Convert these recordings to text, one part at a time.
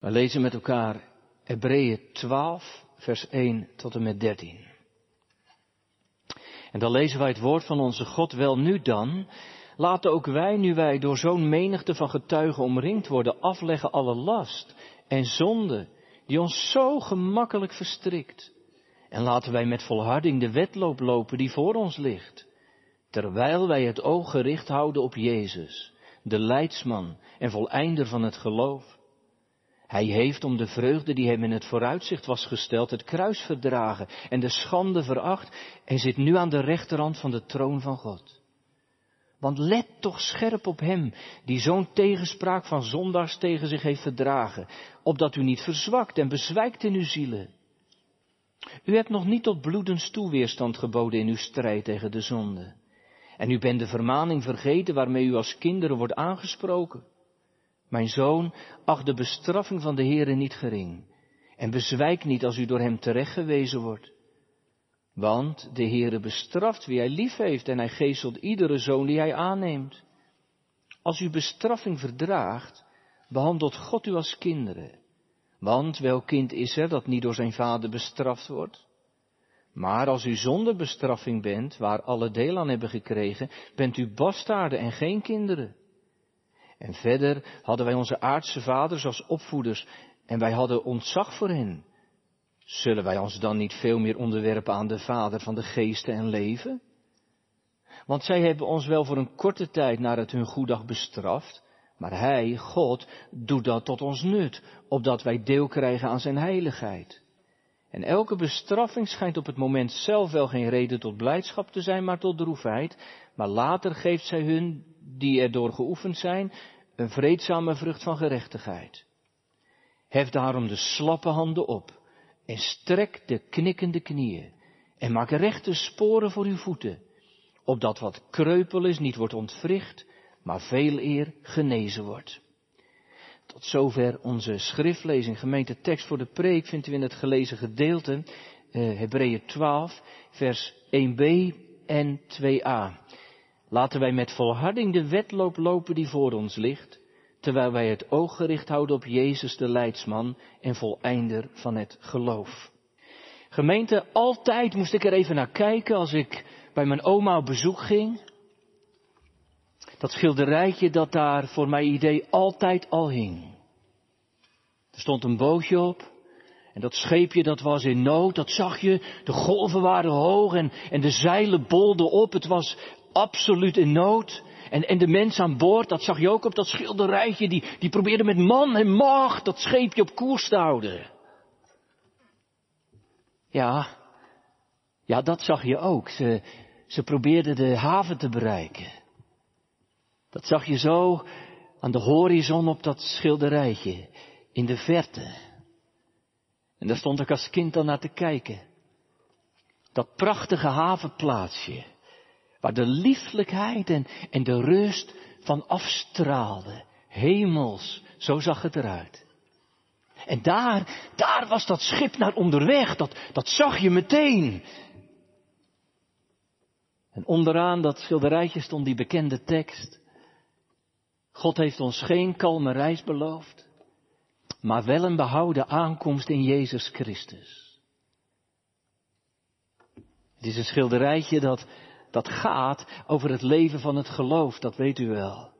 We lezen met elkaar Hebreeën 12, vers 1 tot en met 13. En dan lezen wij het woord van onze God. Wel nu dan, laten ook wij, nu wij door zo'n menigte van getuigen omringd worden, afleggen alle last en zonde die ons zo gemakkelijk verstrikt. En laten wij met volharding de wedloop lopen die voor ons ligt, terwijl wij het oog gericht houden op Jezus, de leidsman en voleinder van het geloof. Hij heeft om de vreugde die hem in het vooruitzicht was gesteld, het kruis verdragen en de schande veracht en zit nu aan de rechterhand van de troon van God. Want let toch scherp op hem die zo'n tegenspraak van zondags tegen zich heeft verdragen, opdat u niet verzwakt en bezwijkt in uw zielen. U hebt nog niet tot bloedens toe weerstand geboden in uw strijd tegen de zonde. En u bent de vermaning vergeten waarmee u als kinderen wordt aangesproken. Mijn zoon, acht de bestraffing van de Heere niet gering. En bezwijk niet als u door hem terechtgewezen wordt. Want de Heere bestraft wie hij lief heeft en hij geestelt iedere zoon die hij aanneemt. Als u bestraffing verdraagt, behandelt God u als kinderen. Want welk kind is er dat niet door zijn vader bestraft wordt? Maar als u zonder bestraffing bent, waar alle deel aan hebben gekregen, bent u bastaarden en geen kinderen. En verder hadden wij onze aardse vaders als opvoeders en wij hadden ontzag voor hen. Zullen wij ons dan niet veel meer onderwerpen aan de Vader van de geesten en leven? Want zij hebben ons wel voor een korte tijd naar het hun goeddag bestraft, maar Hij, God, doet dat tot ons nut, opdat wij deel krijgen aan Zijn heiligheid. En elke bestraffing schijnt op het moment zelf wel geen reden tot blijdschap te zijn, maar tot droefheid, maar later geeft zij hun, die erdoor geoefend zijn, een vreedzame vrucht van gerechtigheid. Hef daarom de slappe handen op en strek de knikkende knieën en maak rechte sporen voor uw voeten, opdat wat kreupel is niet wordt ontwricht, maar veel eer genezen wordt. Tot zover onze schriftlezing. Gemeente tekst voor de preek vindt u in het gelezen gedeelte, eh, Hebreeën 12, vers 1b en 2a. Laten wij met volharding de wedloop lopen die voor ons ligt, terwijl wij het oog gericht houden op Jezus de leidsman en voleinder van het geloof. Gemeente, altijd moest ik er even naar kijken als ik bij mijn oma op bezoek ging. Dat schilderijtje dat daar voor mijn idee altijd al hing. Er stond een bootje op. En dat scheepje dat was in nood, dat zag je. De golven waren hoog en, en de zeilen bolden op. Het was absoluut in nood. En, en de mensen aan boord, dat zag je ook op dat schilderijtje, die, die probeerden met man en macht dat scheepje op koers te houden. Ja, ja, dat zag je ook. Ze, ze probeerden de haven te bereiken. Dat zag je zo aan de horizon op dat schilderijtje, in de verte. En daar stond ik als kind dan naar te kijken. Dat prachtige havenplaatsje, waar de lieflijkheid en, en de rust van afstraalde. Hemels, zo zag het eruit. En daar, daar was dat schip naar onderweg, dat, dat zag je meteen. En onderaan dat schilderijtje stond die bekende tekst. God heeft ons geen kalme reis beloofd, maar wel een behouden aankomst in Jezus Christus. Het is een schilderijtje dat, dat gaat over het leven van het geloof, dat weet u wel.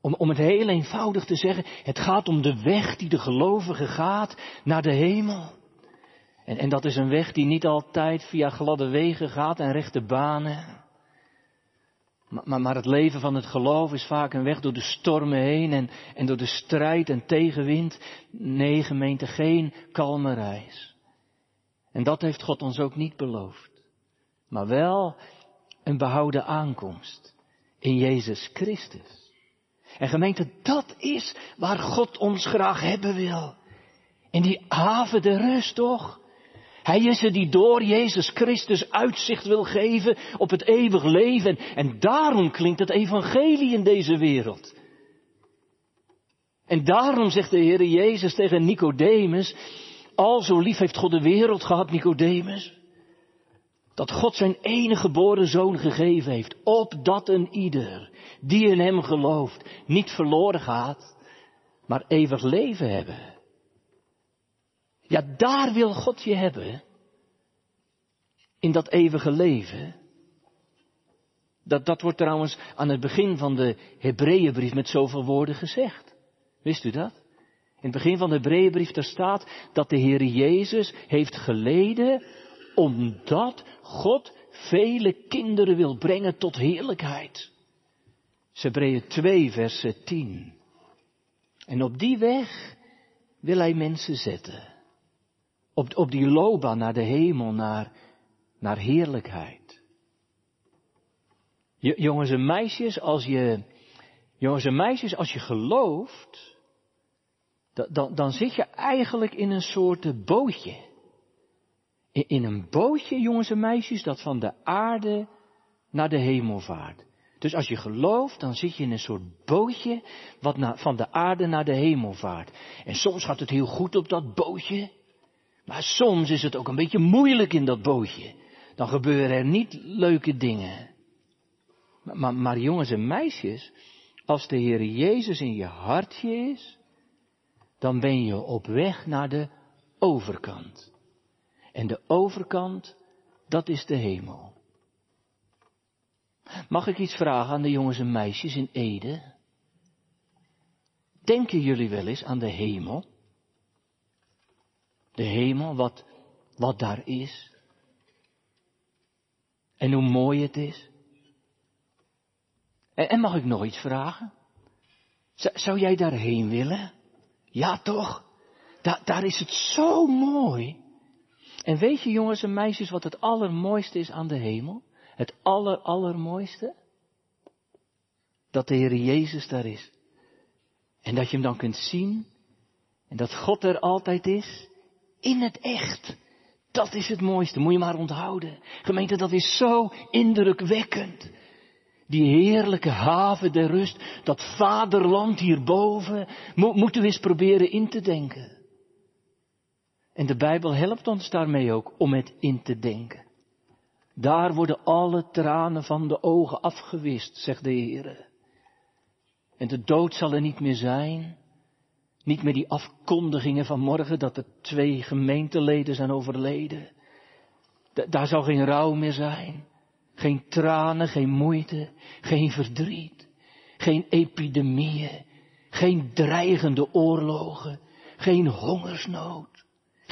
Om, om het heel eenvoudig te zeggen, het gaat om de weg die de gelovige gaat naar de hemel. En, en dat is een weg die niet altijd via gladde wegen gaat en rechte banen. Maar, maar, het leven van het geloof is vaak een weg door de stormen heen en, en door de strijd en tegenwind. Nee, gemeente, geen kalme reis. En dat heeft God ons ook niet beloofd. Maar wel een behouden aankomst in Jezus Christus. En gemeente, dat is waar God ons graag hebben wil. In die haven de rust, toch? Hij is er die door Jezus Christus uitzicht wil geven op het eeuwig leven. En daarom klinkt het evangelie in deze wereld. En daarom zegt de Heer Jezus tegen Nicodemus, al zo lief heeft God de wereld gehad, Nicodemus, dat God zijn enige geboren zoon gegeven heeft, opdat een ieder die in hem gelooft niet verloren gaat, maar eeuwig leven hebben. Ja, daar wil God je hebben. In dat eeuwige leven. Dat, dat wordt trouwens aan het begin van de Hebreeënbrief met zoveel woorden gezegd. Wist u dat? In het begin van de Hebreeënbrief daar staat dat de Heer Jezus heeft geleden omdat God vele kinderen wil brengen tot heerlijkheid. Hebreeën 2 verse 10. En op die weg wil hij mensen zetten. Op, op die loopbaan naar de hemel, naar, naar heerlijkheid. Jongens en meisjes, als je, jongens en meisjes, als je gelooft, dan, dan zit je eigenlijk in een soort bootje. In, een bootje, jongens en meisjes, dat van de aarde naar de hemel vaart. Dus als je gelooft, dan zit je in een soort bootje wat van de aarde naar de hemel vaart. En soms gaat het heel goed op dat bootje, maar soms is het ook een beetje moeilijk in dat bootje. Dan gebeuren er niet leuke dingen. Maar, maar, maar jongens en meisjes, als de Heer Jezus in je hartje is, dan ben je op weg naar de overkant. En de overkant, dat is de hemel. Mag ik iets vragen aan de jongens en meisjes in Ede? Denken jullie wel eens aan de hemel? De hemel, wat, wat daar is. En hoe mooi het is. En, en mag ik nog iets vragen? zou jij daarheen willen? Ja toch? daar is het zo mooi. En weet je jongens en meisjes wat het allermooiste is aan de hemel? Het aller, allermooiste? Dat de Heer Jezus daar is. En dat je hem dan kunt zien. En dat God er altijd is. In het echt. Dat is het mooiste. Moet je maar onthouden. Gemeente, dat is zo indrukwekkend. Die heerlijke haven der rust. Dat vaderland hierboven. moeten we eens proberen in te denken. En de Bijbel helpt ons daarmee ook om het in te denken. Daar worden alle tranen van de ogen afgewist, zegt de Heer. En de dood zal er niet meer zijn. Niet meer die afkondigingen van morgen dat er twee gemeenteleden zijn overleden. daar zal geen rouw meer zijn. Geen tranen, geen moeite, geen verdriet. Geen epidemieën. Geen dreigende oorlogen. Geen hongersnood.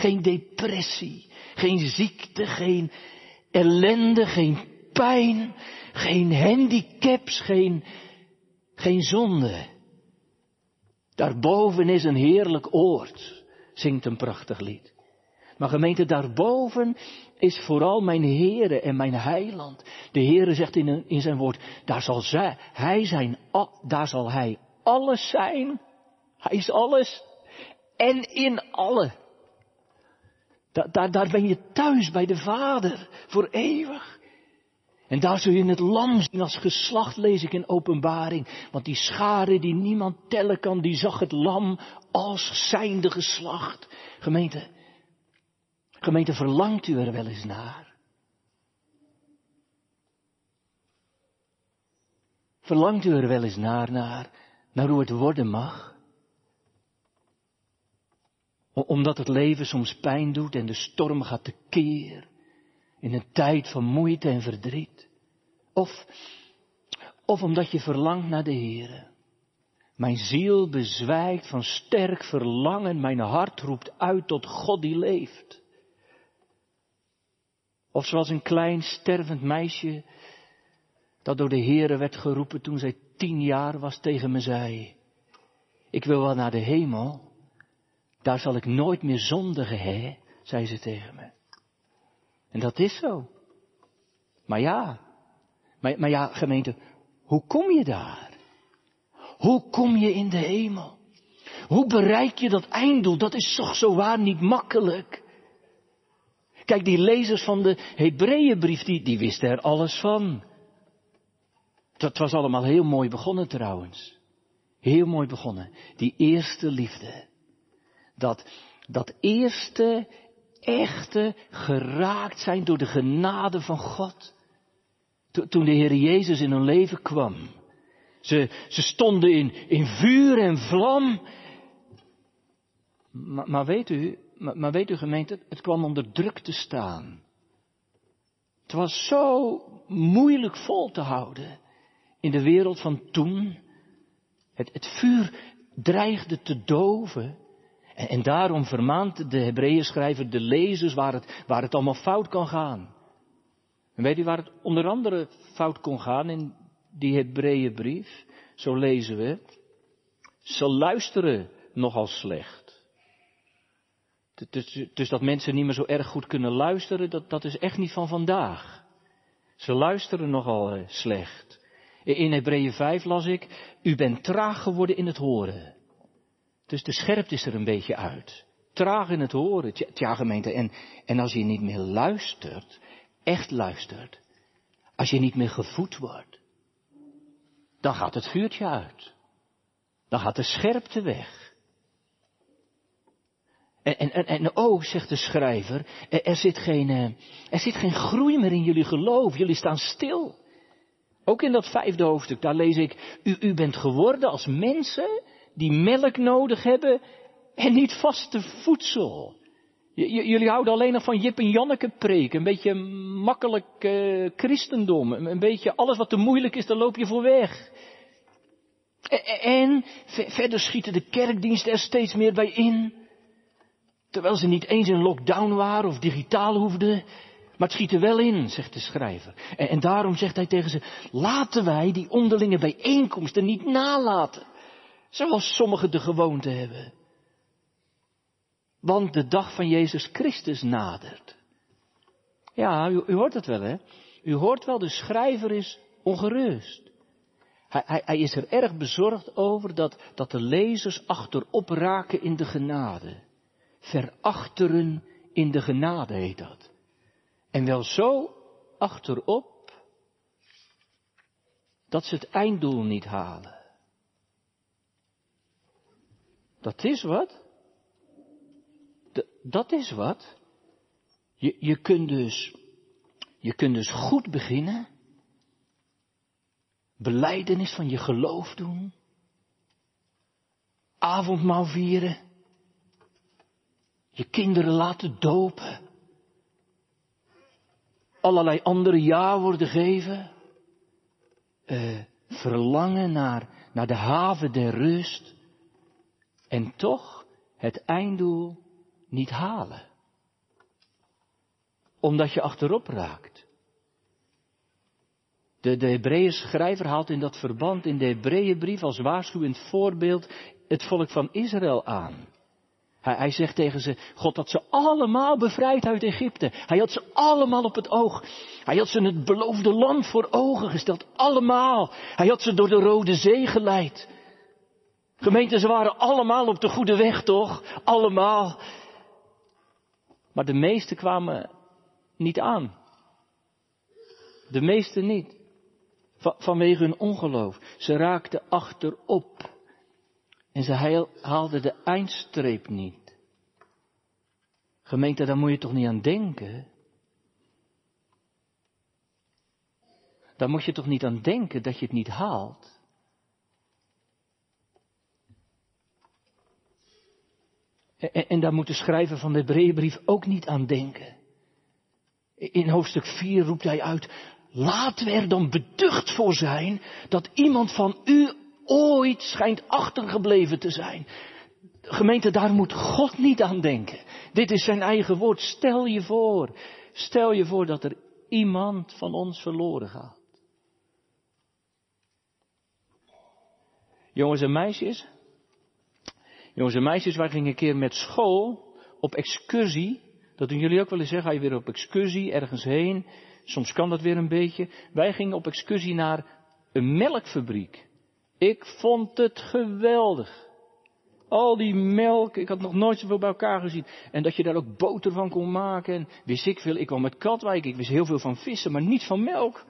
Geen depressie. Geen ziekte, geen ellende, geen pijn, geen handicaps, geen, geen zonde. Daarboven is een heerlijk oord, zingt een prachtig lied. Maar gemeente, daarboven is vooral mijn Heere en mijn Heiland. De Heere zegt in, in zijn woord, daar zal, zij, hij zijn, daar zal Hij alles zijn. Hij is alles. En in alle. Daar, daar, ben je thuis bij de Vader voor eeuwig. En daar zul je het lam zien als geslacht, lees ik in openbaring. Want die schare die niemand tellen kan, die zag het lam als zijnde geslacht. Gemeente, gemeente, verlangt u er wel eens naar? Verlangt u er wel eens naar, naar, naar hoe het worden mag? Omdat het leven soms pijn doet en de storm gaat tekeer. In een tijd van moeite en verdriet. Of, of omdat je verlangt naar de Heer. Mijn ziel bezwijkt van sterk verlangen. Mijn hart roept uit tot God die leeft. Of zoals een klein stervend meisje dat door de Heere werd geroepen toen zij tien jaar was tegen me zei. Ik wil wel naar de hemel, daar zal ik nooit meer zondigen, hè, zei ze tegen me. En dat is zo. Maar ja, maar, maar ja, gemeente, hoe kom je daar? Hoe kom je in de hemel? Hoe bereik je dat einddoel? Dat is toch zo waar niet makkelijk. Kijk, die lezers van de Hebreeënbrief, die, die wisten er alles van. Dat was allemaal heel mooi begonnen trouwens. Heel mooi begonnen. Die eerste liefde dat, dat eerste echte geraakt zijn door de genade van God. Toen de Heer Jezus in hun leven kwam. Ze, ze stonden in, in vuur en vlam. Maar, weet u, maar, maar weet u gemeente, het kwam onder druk te staan. Het was zo moeilijk vol te houden in de wereld van toen. Het, het vuur dreigde te doven. En, daarom vermaant de Hebreeën de lezers waar het, waar het allemaal fout kan gaan. En weet u waar het onder andere fout kon gaan in die Hebreeënbrief? Zo lezen we. Ze luisteren nogal slecht. Dus, dus dat mensen niet meer zo erg goed kunnen luisteren, dat, dat is echt niet van vandaag. Ze luisteren nogal eh, slecht. In Hebreeën 5 las ik, u bent traag geworden in het horen. Dus de scherpte is er een beetje uit. Traag in het horen, tja gemeente. En, en als je niet meer luistert, echt luistert, als je niet meer gevoed wordt, dan gaat het vuurtje uit. Dan gaat de scherpte weg. En, en, en, oh, zegt de schrijver, er, zit geen, eh, er zit geen groei meer in jullie geloof. Jullie staan stil. Ook in dat vijfde hoofdstuk, daar lees ik, u, u bent geworden als mensen die melk nodig hebben en niet vaste voedsel. jullie houden alleen nog van Jip en Janneke preken, een beetje makkelijk uh, christendom, een, beetje alles wat te moeilijk is, daar loop je voor weg. En verder schieten de kerkdiensten er steeds meer bij in. Terwijl ze niet eens in lockdown waren of digitaal hoefden. Maar het schiet er wel in, zegt de schrijver. En daarom zegt hij tegen ze, laten wij die onderlinge bijeenkomsten niet nalaten. Zoals sommigen de gewoonte hebben. Want de dag van Jezus Christus nadert. Ja, u, u hoort het wel, hè? U hoort wel, de schrijver is ongerust. Hij, hij, hij, is er erg bezorgd over dat, dat de lezers achterop raken in de genade. Verachteren in de genade heet dat. En wel zo achterop dat ze het einddoel niet halen. Dat is wat. dat is wat. Je, je, kunt dus, je kunt dus goed beginnen beleidenis van je geloof doen, avondmaal vieren, je kinderen laten dopen, allerlei andere ja-woorden geven, uh, verlangen naar, naar de haven der rust en toch het einddoel niet halen. Omdat je achterop raakt. De, de schrijver haalt in dat verband in de Hebreeënbrief als waarschuwend voorbeeld het volk van Israël aan. Hij, hij, zegt tegen ze, God had ze allemaal bevrijd uit Egypte. Hij had ze allemaal op het oog. Hij had ze het beloofde land voor ogen gesteld. Allemaal. Hij had ze door de Rode Zee geleid. Gemeente, ze waren allemaal op de goede weg, toch? Allemaal. Maar de meesten kwamen niet aan. De meesten niet vanwege hun ongeloof. Ze raakten achterop. En ze haalden de eindstreep niet. Gemeente, daar moet je toch niet aan denken? Daar moet je toch niet aan denken dat je het niet haalt? En, daar moet de schrijver van de Hebreeënbrief ook niet aan denken. In hoofdstuk 4 roept hij uit, Laten we er dan beducht voor zijn dat iemand van u ooit schijnt achtergebleven te zijn. Gemeente, daar moet God niet aan denken. Dit is zijn eigen woord. Stel je voor, stel je voor dat er iemand van ons verloren gaat. Jongens en meisjes, jongens en meisjes, wij gingen een keer met school op excursie. Dat doen jullie ook wel eens, zeggen, ga je weer op excursie ergens heen. Soms kan dat weer een beetje. Wij gingen op excursie naar een melkfabriek. Ik vond het geweldig. Al die melk, ik had nog nooit zoveel bij elkaar gezien. En dat je daar ook boter van kon maken. En wist ik veel, ik kwam uit Katwijk, ik wist heel veel van vissen, maar niet van melk.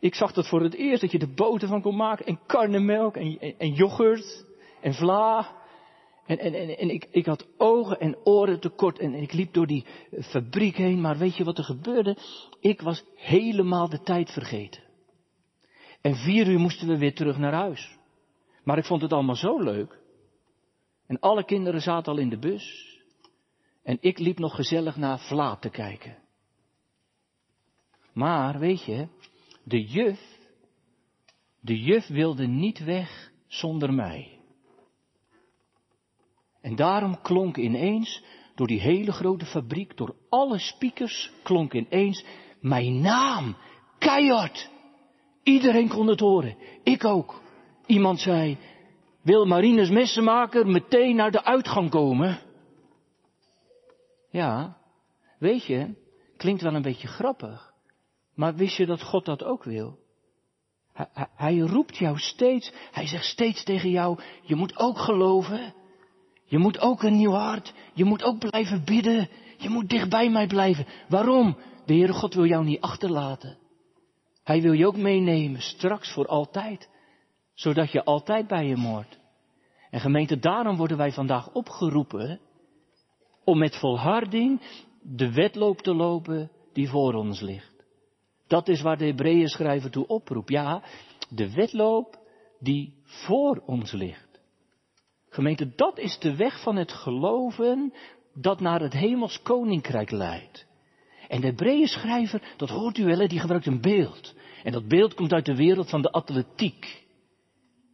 Ik zag dat voor het eerst, dat je er boter van kon maken. En karnemelk, en, en, en yoghurt, en vla. En, en, en, en ik, ik had ogen en oren tekort en ik liep door die fabriek heen, maar weet je wat er gebeurde? Ik was helemaal de tijd vergeten. En vier uur moesten we weer terug naar huis. Maar ik vond het allemaal zo leuk. En alle kinderen zaten al in de bus. En ik liep nog gezellig naar Vlaat te kijken. Maar, weet je, de juf, de juf wilde niet weg zonder mij. En daarom klonk ineens, door die hele grote fabriek, door alle speakers, klonk ineens mijn naam, keihard. Iedereen kon het horen, ik ook. Iemand zei, wil Marines Messenmaker meteen naar de uitgang komen? Ja, weet je, klinkt wel een beetje grappig, maar wist je dat God dat ook wil? Hij, hij, roept jou steeds, hij zegt steeds tegen jou, je moet ook geloven. Je moet ook een nieuw hart, je moet ook blijven bidden, je moet dicht bij mij blijven. Waarom? De Heere God wil jou niet achterlaten. Hij wil je ook meenemen, straks voor altijd, zodat je altijd bij hem hoort. En gemeente, daarom worden wij vandaag opgeroepen om met volharding de wedloop te lopen die voor ons ligt. Dat is waar de Hebreeën schrijver toe oproept. Ja, de wedloop die voor ons ligt. Gemeente, dat is de weg van het geloven dat naar het hemels koninkrijk leidt. En de Hebreeën schrijver, dat hoort u wel, die gebruikt een beeld. En dat beeld komt uit de wereld van de atletiek.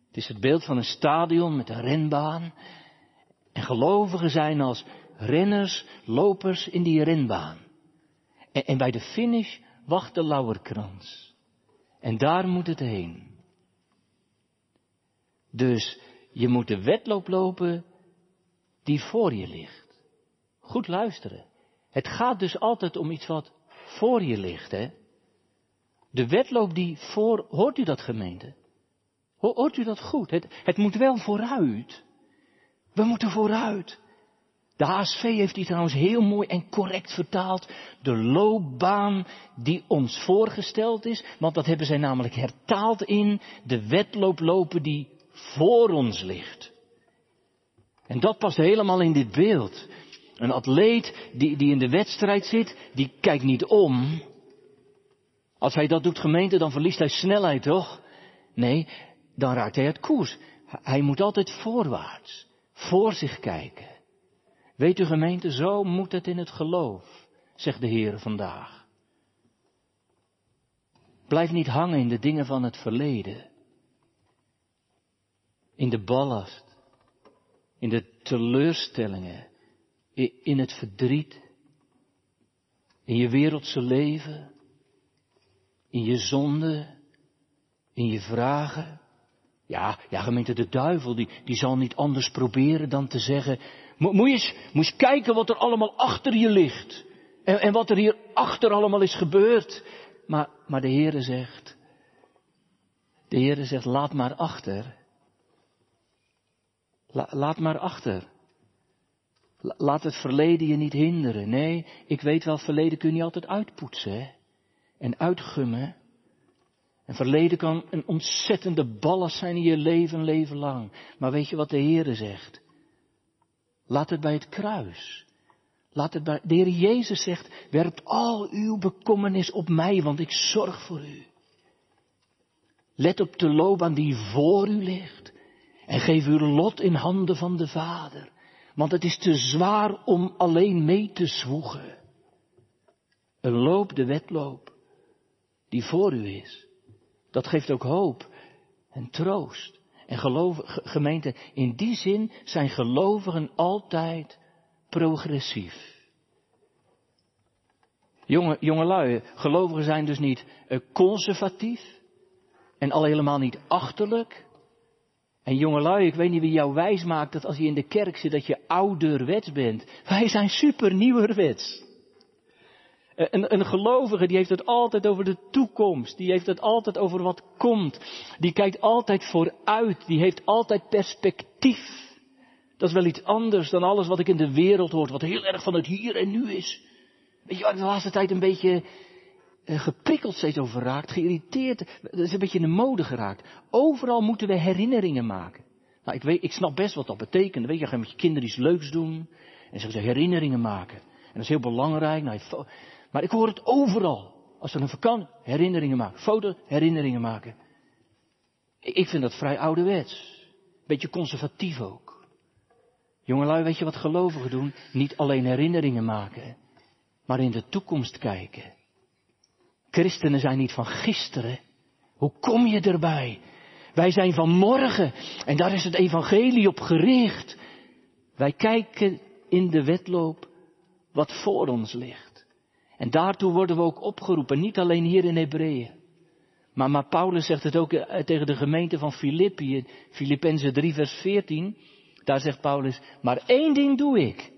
Het is het beeld van een stadion met een renbaan. En gelovigen zijn als renners, lopers in die renbaan. En, en bij de finish wacht de lauwerkrans. En daar moet het heen. Dus je moet de wedloop lopen die voor je ligt. Goed luisteren. Het gaat dus altijd om iets wat voor je ligt, hè? De wedloop die voor, hoort u dat gemeente? Hoort u dat goed? Het, het moet wel vooruit. We moeten vooruit. De HSV heeft die trouwens heel mooi en correct vertaald. De loopbaan die ons voorgesteld is. Want dat hebben zij namelijk hertaald in de wedloop lopen die voor ons ligt. En dat past helemaal in dit beeld. Een atleet die, die in de wedstrijd zit, die kijkt niet om. Als hij dat doet gemeente, dan verliest hij snelheid, toch? Nee, dan raakt hij het koers. Hij moet altijd voorwaarts, voor zich kijken. Weet u gemeente, zo moet het in het geloof, zegt de Heer vandaag. Blijf niet hangen in de dingen van het verleden. In de ballast. In de teleurstellingen. In het verdriet. In je wereldse leven. In je zonde. In je vragen. Ja, ja, gemeente, de duivel, die, die zal niet anders proberen dan te zeggen, moet je eens, moet eens kijken wat er allemaal achter je ligt. En, en wat er hier achter allemaal is gebeurd. Maar, maar de Heere zegt, de Heere zegt, laat maar achter. Laat maar achter. laat het verleden je niet hinderen. Nee, ik weet wel, verleden kun je altijd uitpoetsen hè? en uitgummen. En verleden kan een ontzettende ballast zijn in je leven, leven lang. Maar weet je wat de Heere zegt? Laat het bij het kruis. Laat het bij, de Heer Jezus zegt, werp al uw bekommernis op mij, want ik zorg voor u. Let op de loopbaan die voor u ligt. En geef uw lot in handen van de Vader. Want het is te zwaar om alleen mee te zwoegen. Een loop, de wedloop, die voor u is. Dat geeft ook hoop en troost. En geloof, gemeente, in die zin zijn gelovigen altijd progressief. Jonge, jongelui, gelovigen zijn dus niet uh, conservatief en al helemaal niet achterlijk. En jongelui, ik weet niet wie jou wijs maakt dat als je in de kerk zit dat je ouderwets bent. Wij zijn super nieuwerwets. Eh, een, een gelovige die heeft het altijd over de toekomst. Die heeft het altijd over wat komt. Die kijkt altijd vooruit. Die heeft altijd perspectief. Dat is wel iets anders dan alles wat ik in de wereld hoor. Wat heel erg van het hier en nu is. Weet je waar ik de laatste tijd een beetje geprikkeld steeds over raakt. Geïrriteerd. Dat is een beetje in de mode geraakt. Overal moeten we herinneringen maken. Nou, ik, weet, ik snap best wat dat betekent. Weet je, je gaat met je kinderen iets leuks doen. En ze herinneringen maken. En dat is heel belangrijk. Nou, maar ik hoor het overal. Als er een vakantie, herinneringen maken. Foto, herinneringen maken. Ik vind dat vrij ouderwets. Beetje conservatief ook. Jongelui, weet je wat gelovigen doen? Niet alleen herinneringen maken, maar in de toekomst kijken. Christenen zijn niet van gisteren. Hoe kom je erbij? Wij zijn van morgen en daar is het evangelie op gericht. Wij kijken in de wedloop wat voor ons ligt. En daartoe worden we ook opgeroepen, niet alleen hier in Hebreeën. Maar, maar Paulus zegt het ook eh, tegen de gemeente van Filippi, Filippenzen 3 vers 14. Daar zegt Paulus, maar één ding doe ik.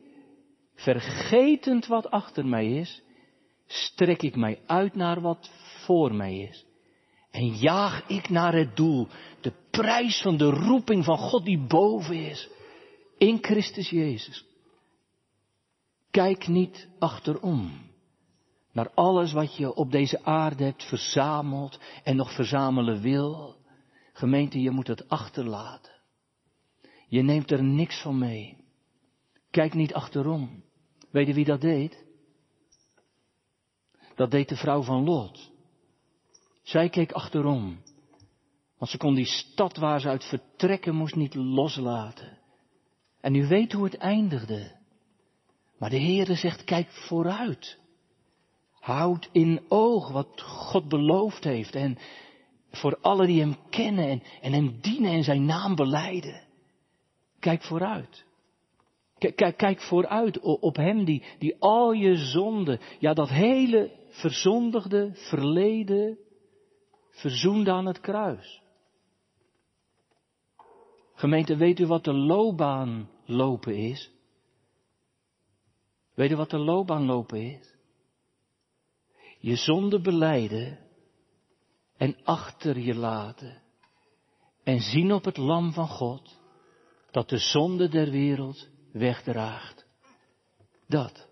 Vergetend wat achter mij is, strek ik mij uit naar wat voor mij is. En jaag ik naar het doel, de prijs van de roeping van God die boven is, in Christus Jezus. Kijk niet achterom naar alles wat je op deze aarde hebt verzameld en nog verzamelen wil. Gemeente, je moet het achterlaten. Je neemt er niks van mee. Kijk niet achterom. Weet je wie dat deed? Dat deed de vrouw van Lot. Zij keek achterom. Want ze kon die stad waar ze uit vertrekken moest niet loslaten. En u weet hoe het eindigde. Maar de Heere zegt, kijk vooruit. Houd in oog wat God beloofd heeft. En voor alle die Hem kennen en, en Hem dienen en Zijn naam beleiden. Kijk vooruit. Kijk, kijk vooruit op Hem die, die al je zonden, ja dat hele verzondigde verleden, verzoende aan het kruis. Gemeente, weet u wat de loopbaan lopen is? Weet u wat de loopbaan lopen is? Je zonde beleiden en achter je laten en zien op het lam van God dat de zonde der wereld wegdraagt. Dat.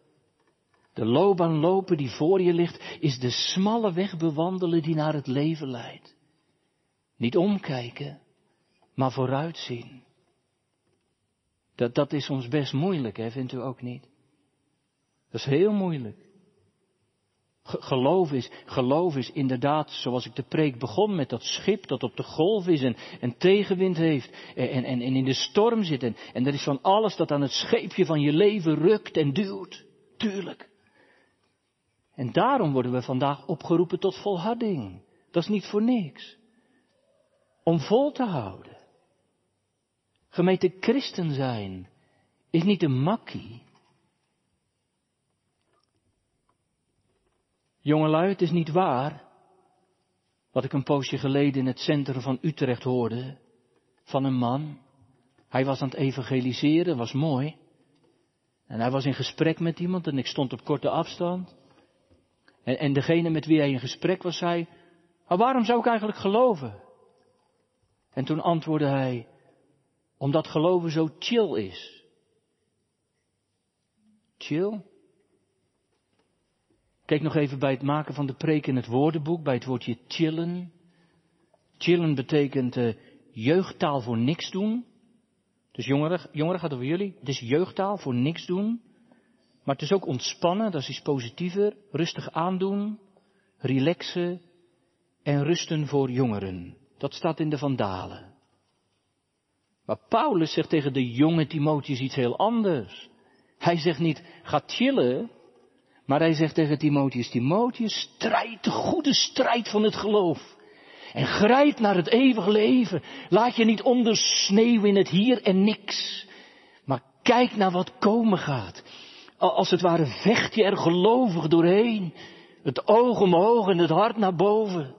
De loopbaan lopen die voor je ligt, is de smalle weg bewandelen die naar het leven leidt. Niet omkijken, maar vooruitzien. Dat, dat is ons best moeilijk, hè, vindt u ook niet? Dat is heel moeilijk. Geloof is, geloof is inderdaad, zoals ik de preek begon, met dat schip dat op de golf is en, en tegenwind heeft en, en, in de storm zit. En, en is van alles dat aan het scheepje van je leven rukt en duwt. Tuurlijk. En daarom worden we vandaag opgeroepen tot volharding. Dat is niet voor niks. Om vol te houden. Gemeente christen zijn is niet een makkie. Jongelui, het is niet waar wat ik een poosje geleden in het centrum van Utrecht hoorde van een man. Hij was aan het evangeliseren, was mooi. En hij was in gesprek met iemand en ik stond op korte afstand. En, en degene met wie hij in gesprek was zei, maar waarom zou ik eigenlijk geloven? En toen antwoordde hij, omdat geloven zo chill is. Chill? Kijk nog even bij het maken van de preek in het woordenboek, bij het woordje chillen. Chillen betekent uh, jeugdtaal voor niks doen. Dus jongeren, jongeren gaat over jullie. Het is jeugdtaal voor niks doen. Maar het is ook ontspannen, dat is iets positiever. Rustig aandoen, relaxen en rusten voor jongeren. Dat staat in de Vandalen. Maar Paulus zegt tegen de jonge Timotheus iets heel anders. Hij zegt niet, ga chillen, maar hij zegt tegen Timotheus, Timotheus, strijd de goede strijd van het geloof. En grijp naar het eeuwige leven. Laat je niet ondersneeuwen in het hier en niks. Maar kijk naar wat komen gaat. Als het ware vecht je er gelovig doorheen. Het oog omhoog en het hart naar boven.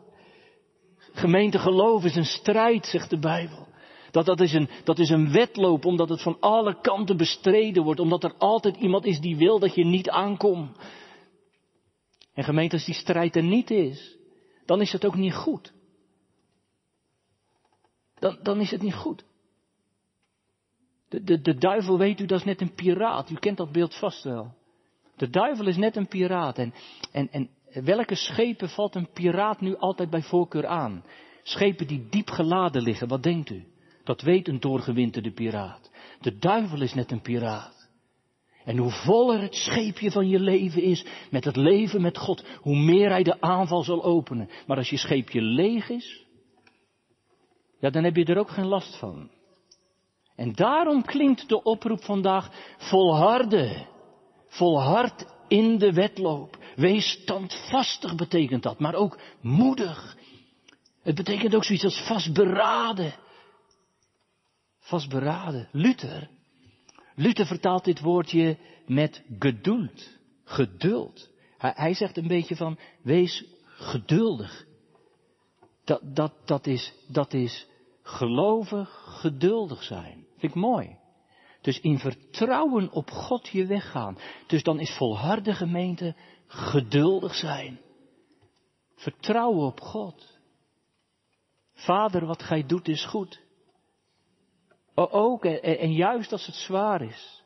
Gemeente geloof is een strijd, zegt de Bijbel. Dat, dat, is een, dat is een wedloop, omdat het van alle kanten bestreden wordt. Omdat er altijd iemand is die wil dat je niet aankomt. En gemeente, als die strijd er niet is, dan is het ook niet goed. Dan, dan is het niet goed. De, de, de duivel, weet u, dat is net een piraat. U kent dat beeld vast wel. De duivel is net een piraat. En, en, en welke schepen valt een piraat nu altijd bij voorkeur aan? Schepen die diep geladen liggen, wat denkt u? Dat weet een doorgewinterde piraat. De duivel is net een piraat. En hoe voller het scheepje van je leven is met het leven met God, hoe meer hij de aanval zal openen. Maar als je scheepje leeg is, ja, dan heb je er ook geen last van. En daarom klinkt de oproep vandaag volharden. Volhard in de wedloop. Wees standvastig betekent dat, maar ook moedig. Het betekent ook zoiets als vastberaden. Vastberaden. Luther. Luther vertaalt dit woordje met geduld. Geduld. Hij, zegt een beetje van, wees geduldig. Dat, dat, dat, is, dat is gelovig geduldig zijn. Vind ik mooi. Dus in vertrouwen op God je weggaan. Dus dan is volharde gemeente geduldig zijn. Vertrouwen op God. Vader, wat gij doet is goed. Ook en, en juist als het zwaar is.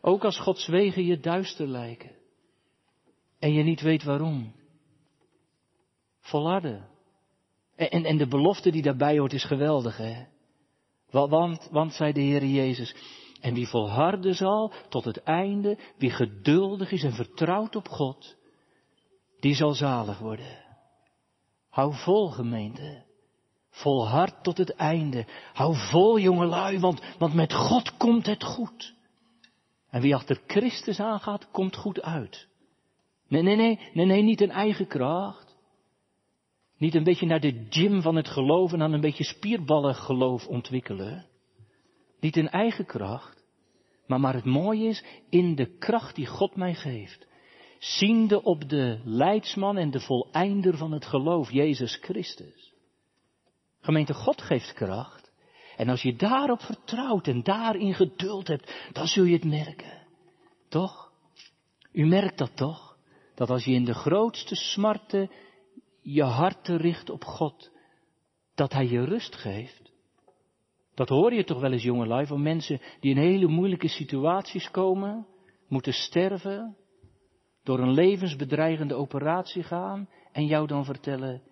Ook als Gods wegen je duister lijken. En je niet weet waarom. Volharden. En, en, de belofte die daarbij hoort is geweldig, hè? Want, want, zei de Heer Jezus, en wie volharden zal tot het einde, wie geduldig is en vertrouwt op God, die zal zalig worden. Hou vol, gemeente. Volhard tot het einde. Hou vol, jongelui, want, want met God komt het goed. En wie achter Christus aangaat, komt goed uit. Nee, nee, nee, nee, nee, niet een eigen kracht. Niet een beetje naar de gym van het geloof en dan een beetje spierballen geloof ontwikkelen. Niet in eigen kracht. Maar, maar het mooie is, in de kracht die God mij geeft. Ziende op de leidsman en de voleinder van het geloof, Jezus Christus. Gemeente, God geeft kracht. En als je daarop vertrouwt en daarin geduld hebt, dan zul je het merken. Toch? U merkt dat toch? Dat als je in de grootste smarten je hart richt op God, dat Hij je rust geeft. Dat hoor je toch wel eens, jongelui, van mensen die in hele moeilijke situaties komen, moeten sterven, door een levensbedreigende operatie gaan en jou dan vertellen,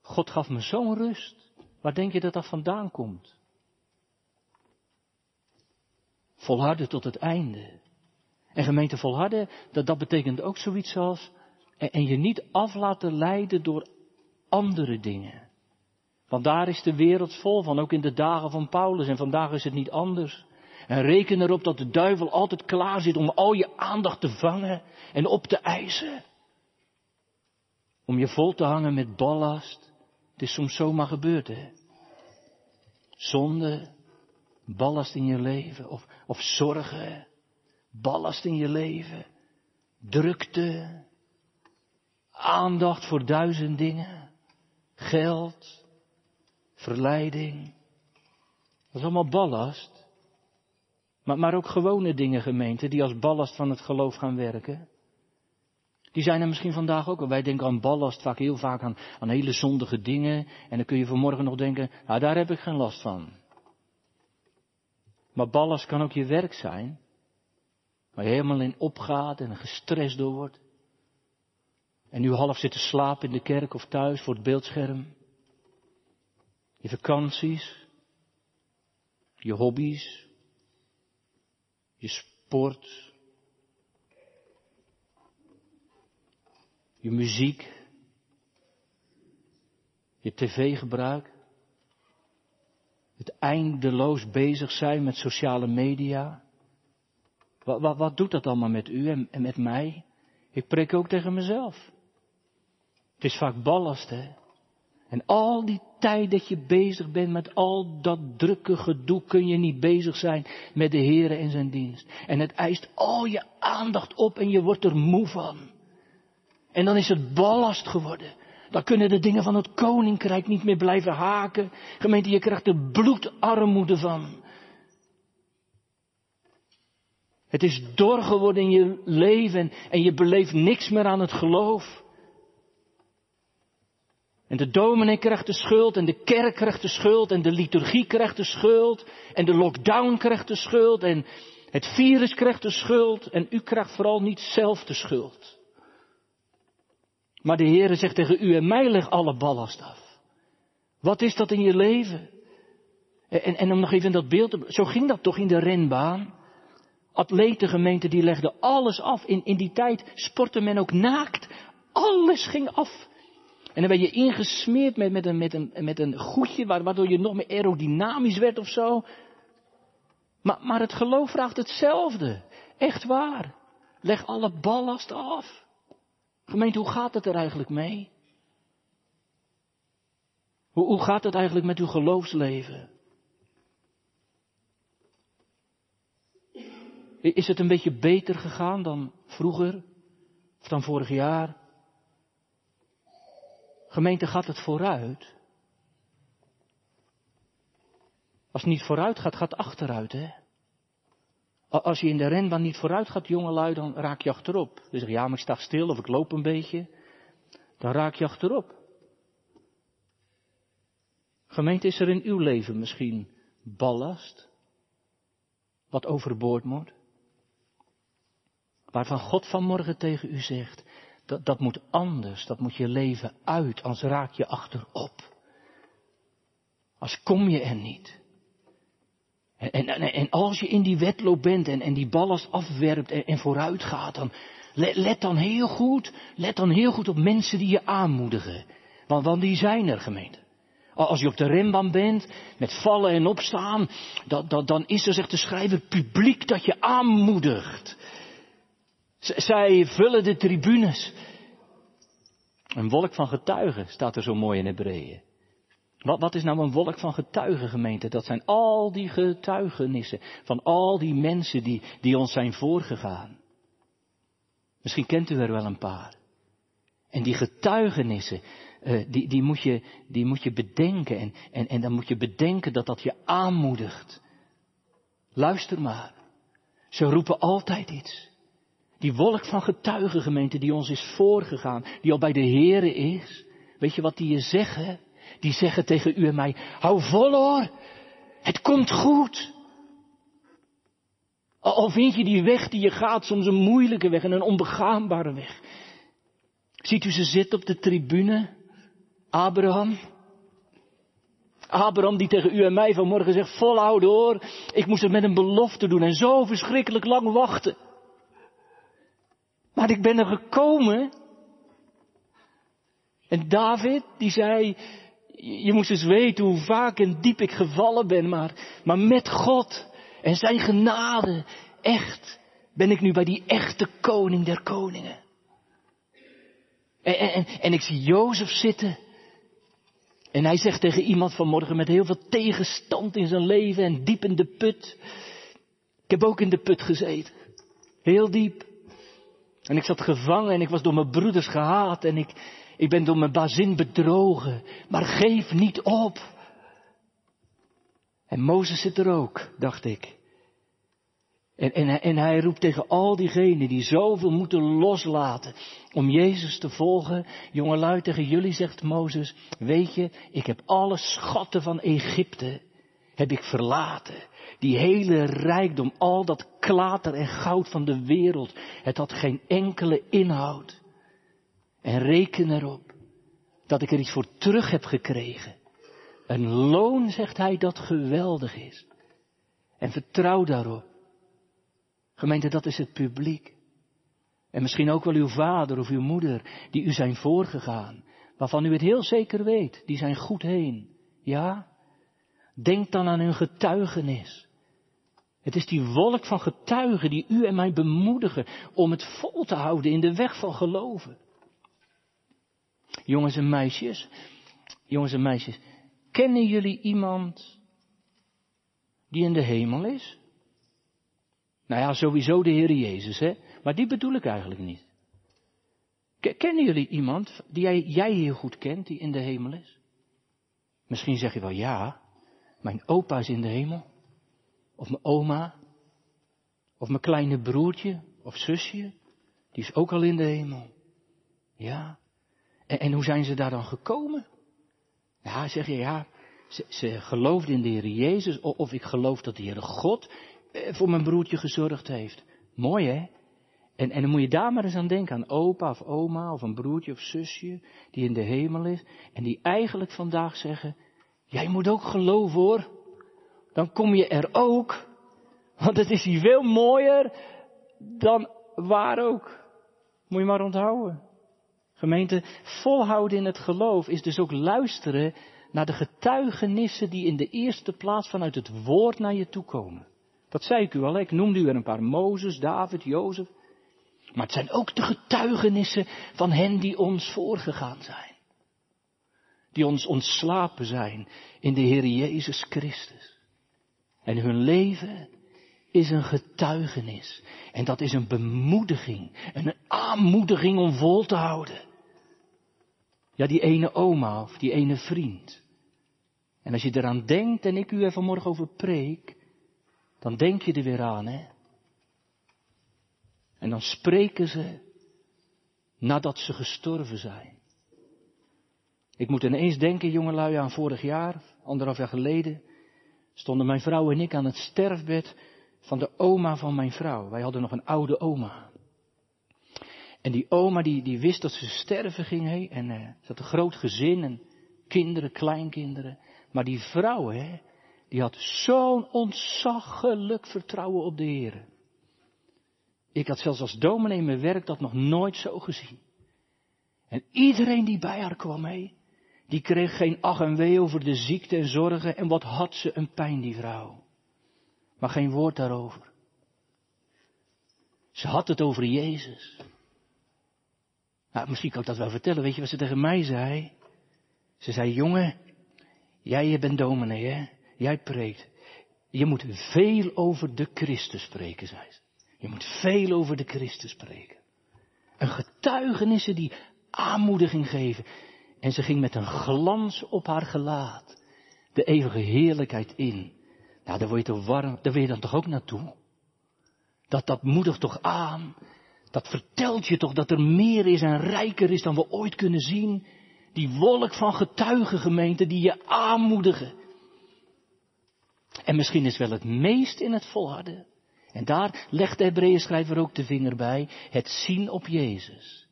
God gaf me zo'n rust. Waar denk je dat dat vandaan komt? Volharden tot het einde. En gemeente volharden, dat, dat betekent ook zoiets als, en, je niet af laten leiden door andere dingen. Want daar is de wereld vol van, ook in de dagen van Paulus. En vandaag is het niet anders. En reken erop dat de duivel altijd klaar zit om al je aandacht te vangen en op te eisen. Om je vol te hangen met ballast. Het is soms zomaar gebeurd, hè. Zonde, ballast in je leven, of, of zorgen, ballast in je leven, drukte, aandacht voor duizend dingen, geld, verleiding. Dat is allemaal ballast. Maar, maar ook gewone dingen, gemeente, die als ballast van het geloof gaan werken. Die zijn er misschien vandaag ook. Wij denken aan ballast vaak heel vaak aan, aan hele zondige dingen. En dan kun je vanmorgen nog denken, nou daar heb ik geen last van. Maar ballast kan ook je werk zijn. Waar je helemaal in opgaat en gestrest door wordt. En nu half zit te slapen in de kerk of thuis voor het beeldscherm. Je vakanties. Je hobby's. Je sport. Je muziek. Je tv-gebruik. Het eindeloos bezig zijn met sociale media. Wat, wat, wat doet dat allemaal met u en, met mij? Ik preek ook tegen mezelf. Het is vaak ballast, hè. En al die tijd dat je bezig bent met al dat drukke gedoe, kun je niet bezig zijn met de Heer en zijn dienst. En het eist al je aandacht op en je wordt er moe van. En dan is het ballast geworden. Dan kunnen de dingen van het koninkrijk niet meer blijven haken. Gemeente, je krijgt er bloedarmoede van. Het is dor geworden in je leven en je beleeft niks meer aan het geloof. En de dominee krijgt de schuld en de kerk krijgt de schuld en de liturgie krijgt de schuld en de lockdown krijgt de schuld en het virus krijgt de schuld en u krijgt vooral niet zelf de schuld. Maar de Heere zegt tegen u en mij leg alle ballast af. Wat is dat in je leven? En, en om nog even dat beeld, zo ging dat toch in de renbaan? Atletengemeente die legden alles af. In, in die tijd sportte men ook naakt. Alles ging af. En dan ben je ingesmeerd met, met, een, met, een, met een goedje, waardoor je nog meer aerodynamisch werd of zo. Maar, maar het geloof vraagt hetzelfde. Echt waar. Leg alle ballast af. Gemeente, hoe gaat het er eigenlijk mee? Hoe, hoe gaat het eigenlijk met uw geloofsleven? Is het een beetje beter gegaan dan vroeger? Of dan vorig jaar? Gemeente, gaat het vooruit? Als het niet vooruit gaat, gaat het achteruit, hè? Als je in de renbaan niet vooruit gaat, jongelui, dan raak je achterop. Dus ja, maar ik sta stil of ik loop een beetje. Dan raak je achterop. Gemeente, is er in uw leven misschien ballast? Wat overboord moet? Waarvan God vanmorgen tegen u zegt, dat, dat moet anders, dat moet je leven uit, anders raak je achterop. Als kom je er niet. En, en, en, als je in die wedloop bent en, en die ballast afwerpt en, vooruit gaat, dan let, dan heel goed, let dan heel goed op mensen die je aanmoedigen. Want, die zijn er, gemeente. Als je op de rembaan bent, met vallen en opstaan, dat, dan is er, zegt de schrijver, publiek dat je aanmoedigt. Zij vullen de tribunes. Een wolk van getuigen staat er zo mooi in Hebreeën. Wat, wat is nou een wolk van getuigen, gemeente? Dat zijn al die getuigenissen van al die mensen die, die ons zijn voorgegaan. Misschien kent u er wel een paar. En die getuigenissen, uh, die, die, moet je, die moet je bedenken. En, en, en dan moet je bedenken dat dat je aanmoedigt. Luister maar. Ze roepen altijd iets. Die wolk van getuigengemeente die ons is voorgegaan, die al bij de Here is. Weet je wat die je zeggen? Die zeggen tegen u en mij, hou vol hoor, het komt goed. Al vind je die weg die je gaat soms een moeilijke weg en een onbegaanbare weg. Ziet u ze zitten op de tribune? Abraham. Abraham die tegen u en mij vanmorgen zegt, volhouden hoor, ik moest het met een belofte doen en zo verschrikkelijk lang wachten. Maar ik ben er gekomen. En David, die zei, je moest eens weten hoe vaak en diep ik gevallen ben, maar, maar met God en zijn genade, echt, ben ik nu bij die echte koning der koningen. En, en, en ik zie Jozef zitten. En hij zegt tegen iemand vanmorgen met heel veel tegenstand in zijn leven en diep in de put. Ik heb ook in de put gezeten. Heel diep. En ik zat gevangen en ik was door mijn broeders gehaat en ik, ik ben door mijn bazin bedrogen. Maar geef niet op. En Mozes zit er ook, dacht ik. En, en, en hij roept tegen al diegenen die zoveel moeten loslaten om Jezus te volgen. Jongelui, tegen jullie zegt Mozes, weet je, ik heb alle schatten van Egypte, heb ik verlaten. Die hele rijkdom, al dat klater en goud van de wereld, het had geen enkele inhoud. En reken erop dat ik er iets voor terug heb gekregen. Een loon, zegt hij, dat geweldig is. En vertrouw daarop. Gemeente, dat is het publiek. En misschien ook wel uw vader of uw moeder, die u zijn voorgegaan, waarvan u het heel zeker weet, die zijn goed heen. Ja? Denk dan aan hun getuigenis. Het is die wolk van getuigen die u en mij bemoedigen om het vol te houden in de weg van geloven. Jongens en meisjes, jongens en meisjes, kennen jullie iemand die in de hemel is? Nou ja, sowieso de Heer Jezus, hè? Maar die bedoel ik eigenlijk niet. Kennen jullie iemand die jij, jij heel goed kent, die in de hemel is? Misschien zeg je wel ja, mijn opa is in de hemel. Of mijn oma. Of mijn kleine broertje of zusje. Die is ook al in de hemel. Ja. En, en hoe zijn ze daar dan gekomen? Ja, zeg je ja. Ze, ze geloofden in de Heer Jezus. Of, ik geloof dat de Heere God eh, voor mijn broertje gezorgd heeft. Mooi hè? En, en dan moet je daar maar eens aan denken, aan opa of oma of een broertje of zusje die in de hemel is. En die eigenlijk vandaag zeggen, jij moet ook geloven hoor dan kom je er ook. Want het is hier veel mooier dan waar ook. Moet je maar onthouden. Gemeente, volhouden in het geloof is dus ook luisteren naar de getuigenissen die in de eerste plaats vanuit het woord naar je toe komen. Dat zei ik u al, ik noemde u er een paar, Mozes, David, Jozef. Maar het zijn ook de getuigenissen van hen die ons voorgegaan zijn. Die ons ontslapen zijn in de Heer Jezus Christus. En hun leven is een getuigenis. En dat is een bemoediging, een aanmoediging om vol te houden. Ja, die ene oma of die ene vriend. En als je eraan denkt en ik u er vanmorgen over preek, dan denk je er weer aan, hè? En dan spreken ze nadat ze gestorven zijn. Ik moet ineens denken, jongelui, aan vorig jaar, anderhalf jaar geleden, stonden mijn vrouw en ik aan het sterfbed van de oma van mijn vrouw. Wij hadden nog een oude oma. En die oma die, die wist dat ze sterven ging, hè, en uh, ze had een groot gezin en kinderen, kleinkinderen. Maar die vrouw, hè, die had zo'n ontzaglijk vertrouwen op de Heer. Ik had zelfs als dominee in mijn werk dat nog nooit zo gezien. En iedereen die bij haar kwam, hé, die kreeg geen ach en wee over de ziekte en zorgen. En wat had ze een pijn, die vrouw. Maar geen woord daarover. Ze had het over Jezus. Nou, misschien kan ik dat wel vertellen. Weet je wat ze tegen mij zei? Ze zei, jongen, jij bent dominee, hè? Jij preekt. Je moet veel over de Christus spreken, zei ze. Je moet veel over de Christus spreken. Een getuigenissen die aanmoediging geven. En ze ging met een glans op haar gelaat de eeuwige heerlijkheid in. Nou, daar word je toch warm, daar wil je dan toch ook naartoe? Dat, dat moedigt toch aan? Dat vertelt je toch dat er meer is en rijker is dan we ooit kunnen zien? Die wolk van getuigengemeenten die je aanmoedigen. En misschien is wel het meest in het volharden. En daar legt de Hebreeën schrijver ook de vinger bij. Het zien op Jezus.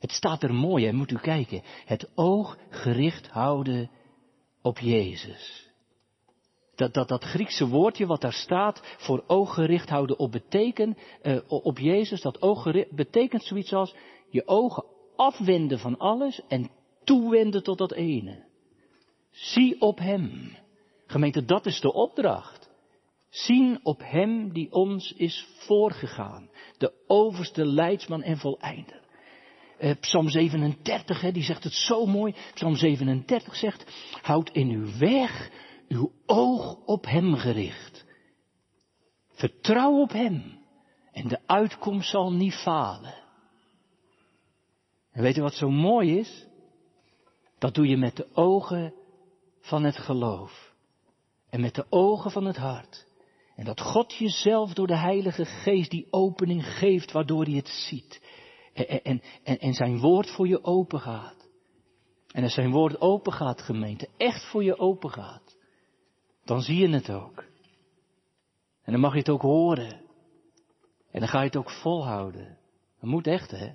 Het staat er mooi, hè, moet u kijken. Het oog gericht houden op Jezus. Dat, dat, dat Griekse woordje wat daar staat voor oog gericht houden op beteken, uh, op Jezus, dat oog gericht, betekent zoiets als je ogen afwenden van alles en toewenden tot dat ene. Zie op Hem. Gemeente, dat is de opdracht. Zien op Hem die ons is voorgegaan. De overste leidsman en voleinder. Uh, Psalm 37, hè, die zegt het zo mooi. Psalm 37 zegt, houd in uw weg uw oog op Hem gericht. Vertrouw op Hem. En de uitkomst zal niet falen. En weet u wat zo mooi is? Dat doe je met de ogen van het geloof. En met de ogen van het hart. En dat God jezelf door de Heilige Geest die opening geeft waardoor hij het ziet. En, en, en, zijn woord voor je open gaat. En als zijn woord open gaat, gemeente, echt voor je open gaat, dan zie je het ook. En dan mag je het ook horen. En dan ga je het ook volhouden. Dat moet echt, hè?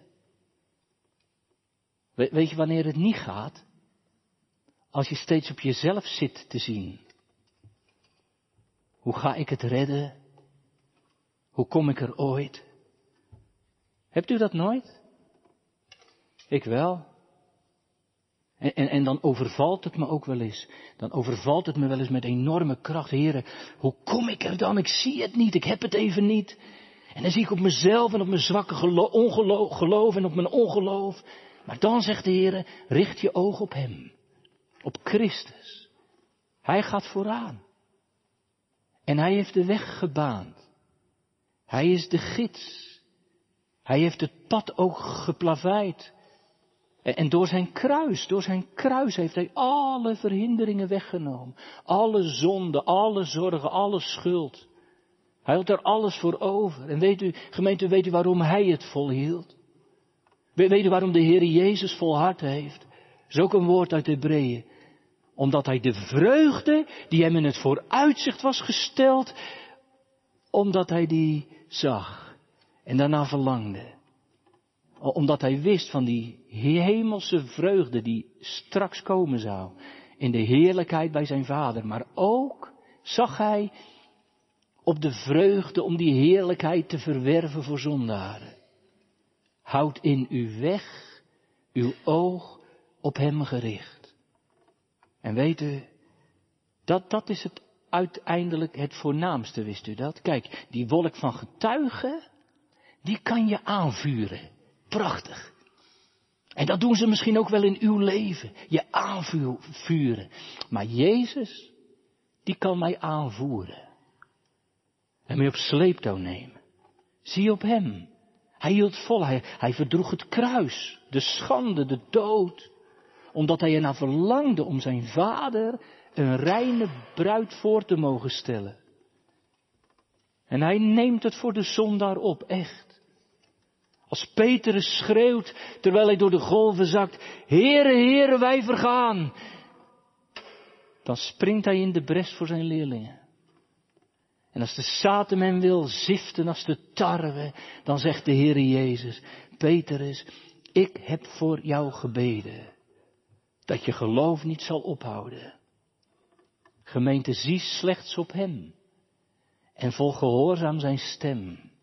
weet je wanneer het niet gaat? Als je steeds op jezelf zit te zien. Hoe ga ik het redden? Hoe kom ik er ooit? Hebt u dat nooit? Ik wel. En, en, en, dan overvalt het me ook wel eens. Dan overvalt het me wel eens met enorme kracht. Heren, hoe kom ik er dan? Ik zie het niet, ik heb het even niet. En dan zie ik op mezelf en op mijn zwakke geloof en op mijn ongeloof. Maar dan zegt de Heer, richt je oog op Hem. Op Christus. Hij gaat vooraan. En Hij heeft de weg gebaand. Hij is de gids. Hij heeft het pad ook geplaveid. En door zijn kruis, door zijn kruis heeft hij alle verhinderingen weggenomen. Alle zonde, alle zorgen, alle schuld. Hij had er alles voor over. En weet u, gemeente, weet u waarom hij het volhield? Weet u waarom de Heer Jezus volhard heeft? Dat is ook een woord uit Hebreeën. Omdat hij de vreugde die hem in het vooruitzicht was gesteld, omdat hij die zag en daarna verlangde omdat hij wist van die hemelse vreugde die straks komen zou. In de heerlijkheid bij zijn vader. Maar ook zag hij op de vreugde om die heerlijkheid te verwerven voor zondaren. Houd in uw weg uw oog op hem gericht. En weet u, dat, dat is het uiteindelijk het voornaamste, wist u dat? Kijk, die wolk van getuigen, die kan je aanvuren. Prachtig. En dat doen ze misschien ook wel in uw leven. Je aanvuren. Maar Jezus, die kan mij aanvoeren. En mij op sleeptouw nemen. Zie op hem. Hij hield vol. Hij, verdroeg het kruis. De schande, de dood. Omdat hij ernaar verlangde om zijn vader een reine bruid voor te mogen stellen. En hij neemt het voor de zondaar op, echt. Als Petrus schreeuwt, terwijl hij door de golven zakt, Heere, Heere, wij vergaan. Dan springt hij in de bres voor zijn leerlingen. En als de Satan hem wil ziften als de tarwe, dan zegt de Heere Jezus, Petrus, ik heb voor jou gebeden, dat je geloof niet zal ophouden. Gemeente, zie slechts op hem en volg gehoorzaam zijn stem.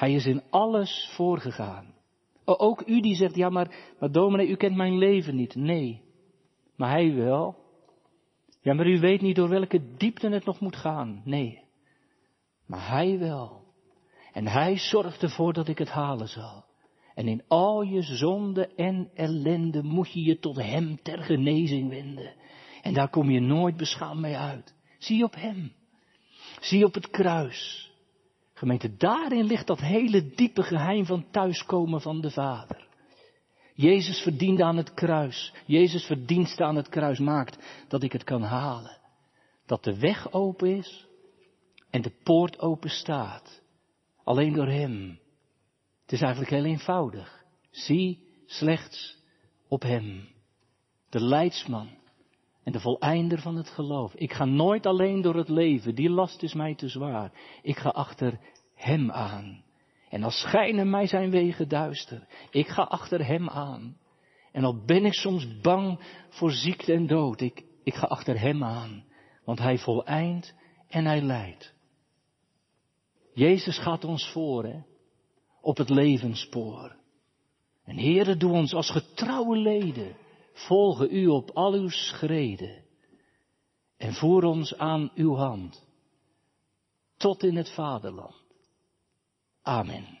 Hij is in alles voorgegaan. ook u die zegt, ja maar, maar dominee, u kent mijn leven niet. Nee, maar hij wel. Ja, maar u weet niet door welke diepte het nog moet gaan. Nee, maar hij wel. En hij zorgt ervoor dat ik het halen zal. En in al je zonde en ellende moet je je tot hem ter genezing wenden. En daar kom je nooit beschaamd mee uit. Zie op hem. Zie op het kruis. Gemeente, daarin ligt dat hele diepe geheim van thuiskomen van de Vader. Jezus verdiende aan het kruis. Jezus verdienste aan het kruis maakt dat ik het kan halen. Dat de weg open is en de poort open staat. Alleen door Hem. Het is eigenlijk heel eenvoudig. Zie slechts op Hem. De leidsman en de voleinder van het geloof. Ik ga nooit alleen door het leven, die last is mij te zwaar. Ik ga achter Hem aan. En al schijnen mij zijn wegen duister, ik ga achter Hem aan. En al ben ik soms bang voor ziekte en dood, ik, ik ga achter Hem aan. Want Hij voleind en Hij leidt. Jezus gaat ons voor, hè, op het levensspoor. En Heere, doe ons als getrouwe leden volgen u op al uw schreden en voer ons aan uw hand tot in het vaderland. Amen.